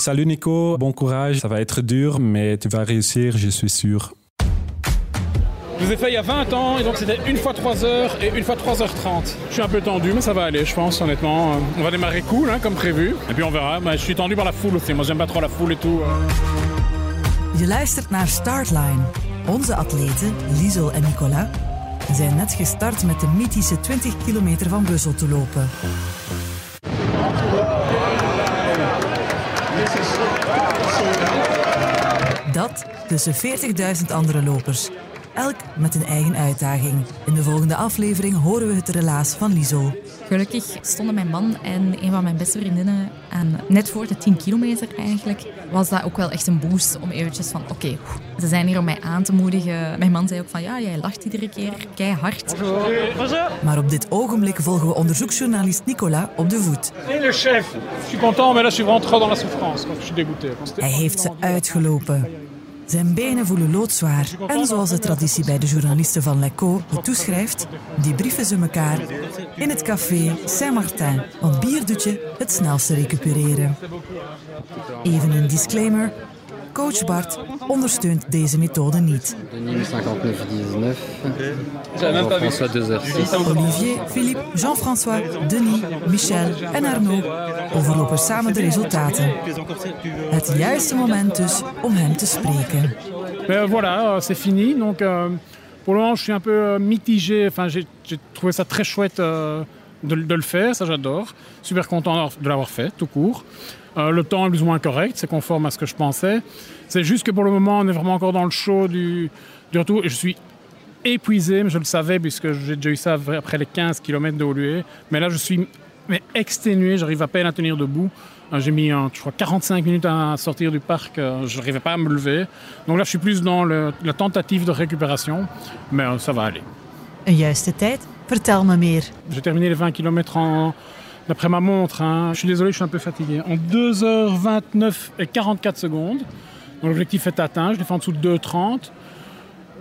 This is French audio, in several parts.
Salut Nico, bon courage, ça va être dur, mais tu vas réussir, je suis sûr. Je vous ai fait il y a 20 ans, et donc c'était une fois 3 heures et une fois 3h30. Je suis un peu tendu, mais ça va aller, je pense, honnêtement. On va démarrer cool, hein, comme prévu. Et puis on verra. Mais je suis tendu par la foule aussi. Moi, j'aime pas trop la foule et tout. Je luistert naar Startline. Onze atleten, Liesel en Nicolas, zijn net gestart met de mythische 20 kilometer van Brussel te lopen. Dat tussen 40.000 andere lopers. Elk met een eigen uitdaging. In de volgende aflevering horen we het relaas van Liesel. Gelukkig stonden mijn man en een van mijn beste vriendinnen aan net voor de 10 kilometer eigenlijk. Was dat ook wel echt een boost om eventjes van oké, ze zijn hier om mij aan te moedigen. Mijn man zei ook van ja, jij lacht iedere keer keihard. Maar op dit ogenblik volgen we onderzoeksjournalist Nicolas op de voet. Le chef. Je suis content, mais là, je suis vraiment trop dans la souffrance. Je suis dégoûté. Hij heeft ze uitgelopen. Zijn benen voelen loodzwaar. En zoals de traditie bij de journalisten van Leco het toeschrijft, die brieven ze elkaar in het café Saint-Martin. Want bier doet je het snelste recupereren. Even een disclaimer. Coach Bart ondersteunt deze methode niet. Denis 59-19. Jean-François 2h06. Olivier, Philippe, Jean-François, Denis, Michel en Arnaud overlopen samen de resultaten. Het juiste moment dus om hem te spreken. Mais voilà, euh, c'est fini. Donc, euh, pour le moment, je suis un peu euh, mitigé. Enfin, j'ai trouvé ça très chouette euh, de, le faire, ça j'adore. Super content de l'avoir fait, tout court. Euh, le temps est plus ou moins correct, c'est conforme à ce que je pensais. C'est juste que pour le moment, on est vraiment encore dans le show du, du retour. Et je suis épuisé, mais je le savais puisque j'ai déjà eu ça après les 15 km de Olué. Mais là, je suis mais exténué, j'arrive à peine à tenir debout. Euh, J'ai mis, je crois, 45 minutes à sortir du parc. euh, Je n'arrivais pas à me lever. Donc là, je suis plus dans le- la tentative de récupération. Mais ça va aller. Een juiste tijd? Vertel me meer. J'ai terminé les 20 km d'après ma montre. hein. Je suis désolé, je suis un peu fatigué. En 2h29 et 44 secondes. L'objectif est atteint. Je l'ai fait en dessous de 2h30.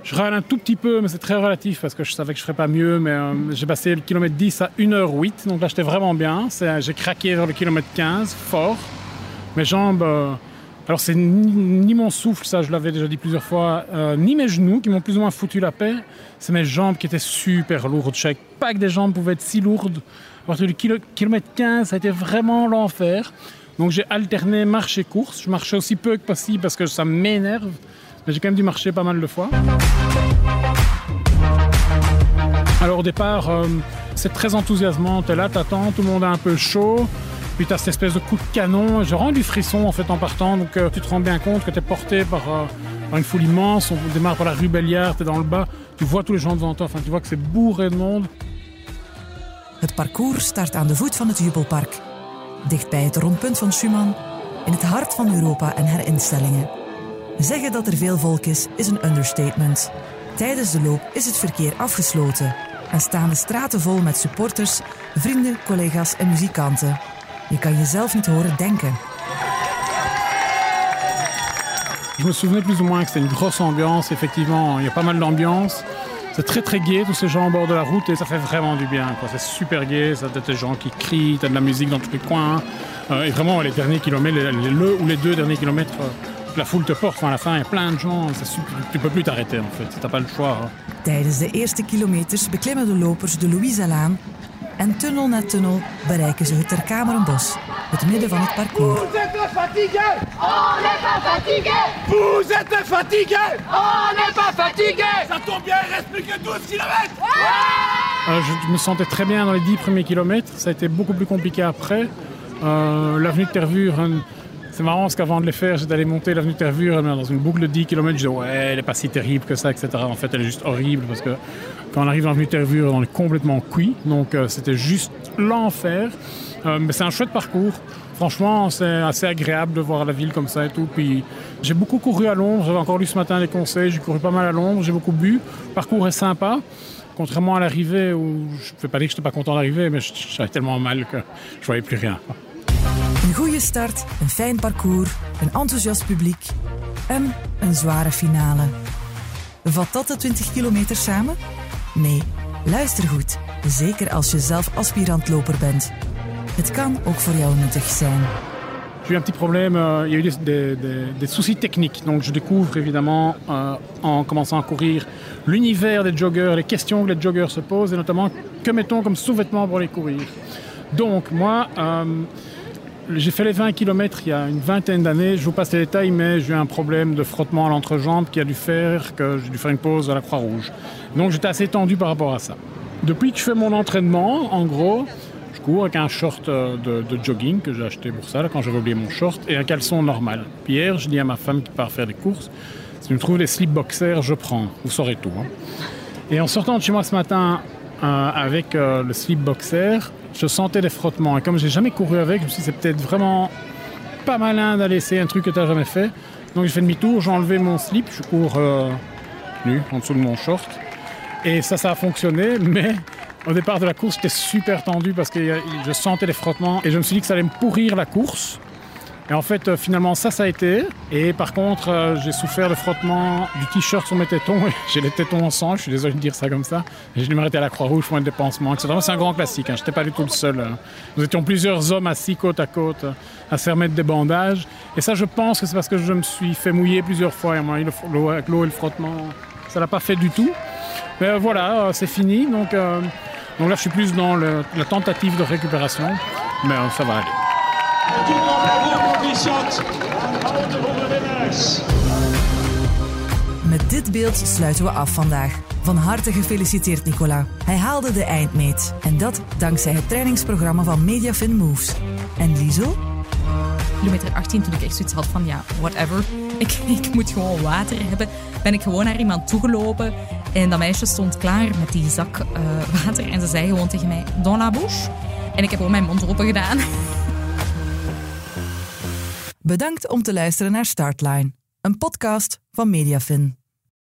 Je râle un tout petit peu, mais c'est très relatif parce que je savais que je ne ferais pas mieux. Euh, j'ai passé le kilomètre 10 à 1h08. Donc là, j'étais vraiment bien. J'ai craqué vers le kilomètre 15, fort. Mes jambes. euh, alors, c'est ni, mon souffle, ça je l'avais déjà dit plusieurs fois, euh, ni mes genoux qui m'ont plus ou moins foutu la paix. C'est mes jambes qui étaient super lourdes. Je savais pas que des jambes pouvaient être si lourdes. À partir du kilo- kilomètre 15, ça a été vraiment l'enfer. Donc, j'ai alterné marche et course. Je marchais aussi peu que possible parce que ça m'énerve. Mais j'ai quand même dû marcher pas mal de fois. Alors au départ, euh, c'est très enthousiasmant. Tu es là, t'attends, tout le monde est un peu chaud. As cette espèce de coup de canon. J'ai rendu du frisson en fait en partant. Donc euh, tu te rends bien compte que tu es porté euh, par une foule immense. On démarre par la rue Belliard, tu es dans le bas. Tu vois tous les gens devant toi. Enfin, tu vois que c'est bourré de monde. Het parcours start aan de voet van het Jubelpark. Dicht bij het rondpunt van Schumann, in het hart van Europa en haar instellingen. Zeggen dat er veel volk is, is een understatement. Tijdens de loop is het verkeer afgesloten en staan de straten vol met supporters, vrienden, collega's en muzikanten. Je kan jezelf niet horen denken. Je me souvenais plus ou moins que c'était une grosse ambiance. Effectivement, il y a pas mal d'ambiance. C'est très très gai, tous ces gens au bord de la route, et ça fait vraiment du bien. C'est super gai, ça t'as des gens qui crient, t'as de la musique dans tous les coins. Euh, et vraiment, les derniers kilomètres, les, les- le ou les deux derniers kilomètres, euh, la foule te porte. Enfin, à la fin, il y a plein de gens. super- tu peux plus t'arrêter en fait, t'as pas le choix. hein. Tijdens de eerste kilometers beklimmen de lopers de Louisa-laan en tunnel na tunnel bereiken ze het Terkamerenbos, het midden van het parcours. Vous êtes fatigué On n'est pas fatigué Vous êtes fatigué On n'est pas fatigué Ça tombe bien, il reste plus que 12 km Euh, je me sentais très bien dans les 10 premiers kilomètres. Ça a été beaucoup plus compliqué après. Euh, l'avenue de Tervure, hein, c'est marrant parce qu'avant de les faire, j'étais allé monter l'avenue Tervure dans une boucle de 10 km. Je disais, ouais, elle n'est pas si terrible que ça, etc. En fait, elle est juste horrible parce que quand on arrive dans l'avenue Tervure, on est complètement cuit. Donc, euh, c'était juste l'enfer. Euh, mais c'est un chouette parcours. Franchement, c'est assez agréable de voir la ville comme ça et tout. Puis j'ai beaucoup couru à Londres. J'avais encore lu ce matin les conseils. J'ai couru pas mal à Londres. J'ai beaucoup bu. Le parcours est sympa. Contrairement à l'arrivée, où je ne vais pas dire que je n'étais pas content d'arriver, mais j'avais tellement mal que je voyais plus rien. Een goede start, een fijn parcours, een enthousiast publiek en een zware finale. Vat dat de 20 kilometer samen? Nee, luister goed. Zeker als je zelf aspirantloper bent. Het kan ook voor jou nuttig zijn. J'ai eu un petit problème, euh, il y a eu des, des- des- des soucis techniques. Donc je découvre évidemment euh, en commençant à courir l'univers des joggers, les questions que les joggers se posent et notamment que mettons comme sous-vêtements pour les courir. Donc moi, euh, j'ai fait les 20 km il y a une vingtaine d'années. Je vous passe les détails, mais j'ai eu un problème de frottement à l'entrejambe qui a dû faire que j'ai dû faire une pause à la Croix-Rouge. Donc j'étais assez tendu par rapport à ça. Depuis que je fais mon entraînement, en gros, je cours avec un short euh, de, jogging que j'ai acheté pour ça, là, quand j'avais oublié mon short, et un caleçon normal. Puis hier, je dis à ma femme qui part faire des courses, si tu me trouves des slip boxers, je prends. Vous saurez tout. hein. Et en sortant de chez moi ce matin euh, avec euh, le slip boxer, je sentais des frottements. Et comme j'ai jamais couru avec, je me suis dit c'est peut-être vraiment pas malin d'aller essayer un truc que tu n'as jamais fait. Donc j'ai fait demi-tour, j'ai enlevé mon slip, je cours euh, nu en dessous de mon short. Et ça, ça a fonctionné, mais au départ de la course, j'étais super tendu parce que je sentais les frottements et je me suis dit que ça allait me pourrir la course. Et en fait, euh, finalement, ça, ça a été. Et par contre, euh, j'ai souffert le frottement du t-shirt sur mes tétons. j'ai les tétons en sang, je suis désolé de dire ça comme ça. J'ai dû m'arrêter à la Croix-Rouge pour un dépansement, etc. C'est un grand classique, hein. je n'étais pas du tout le seul. euh. Nous étions plusieurs hommes assis côte à côte euh, à se faire mettre des bandages. Et ça, je pense que c'est parce que je me suis fait mouiller plusieurs fois. Et fro- l'eau- avec l'eau et le frottement, ça l'a pas fait du tout. Mais voilà, c'est fini. Donc, donc là, je suis plus dans la tentative de récupération. Mais ça va aller. Met dit beeld sluiten we af vandaag. Van harte gefeliciteerd Nicola. Hij haalde de eindmeet. En dat dankzij het trainingsprogramma van Mediafin Moves. En Liesel? kilometer 18, toen ik echt zoiets had van ja, whatever. Ik, ik moet gewoon water hebben. Ben ik gewoon naar iemand toegelopen. En dat meisje stond klaar met die zak eh, water. En ze zei gewoon tegen mij, dans la bouche. En ik heb gewoon mijn mond open gedaan. Bedankt om te luisteren naar Startline. Een podcast van Mediafin.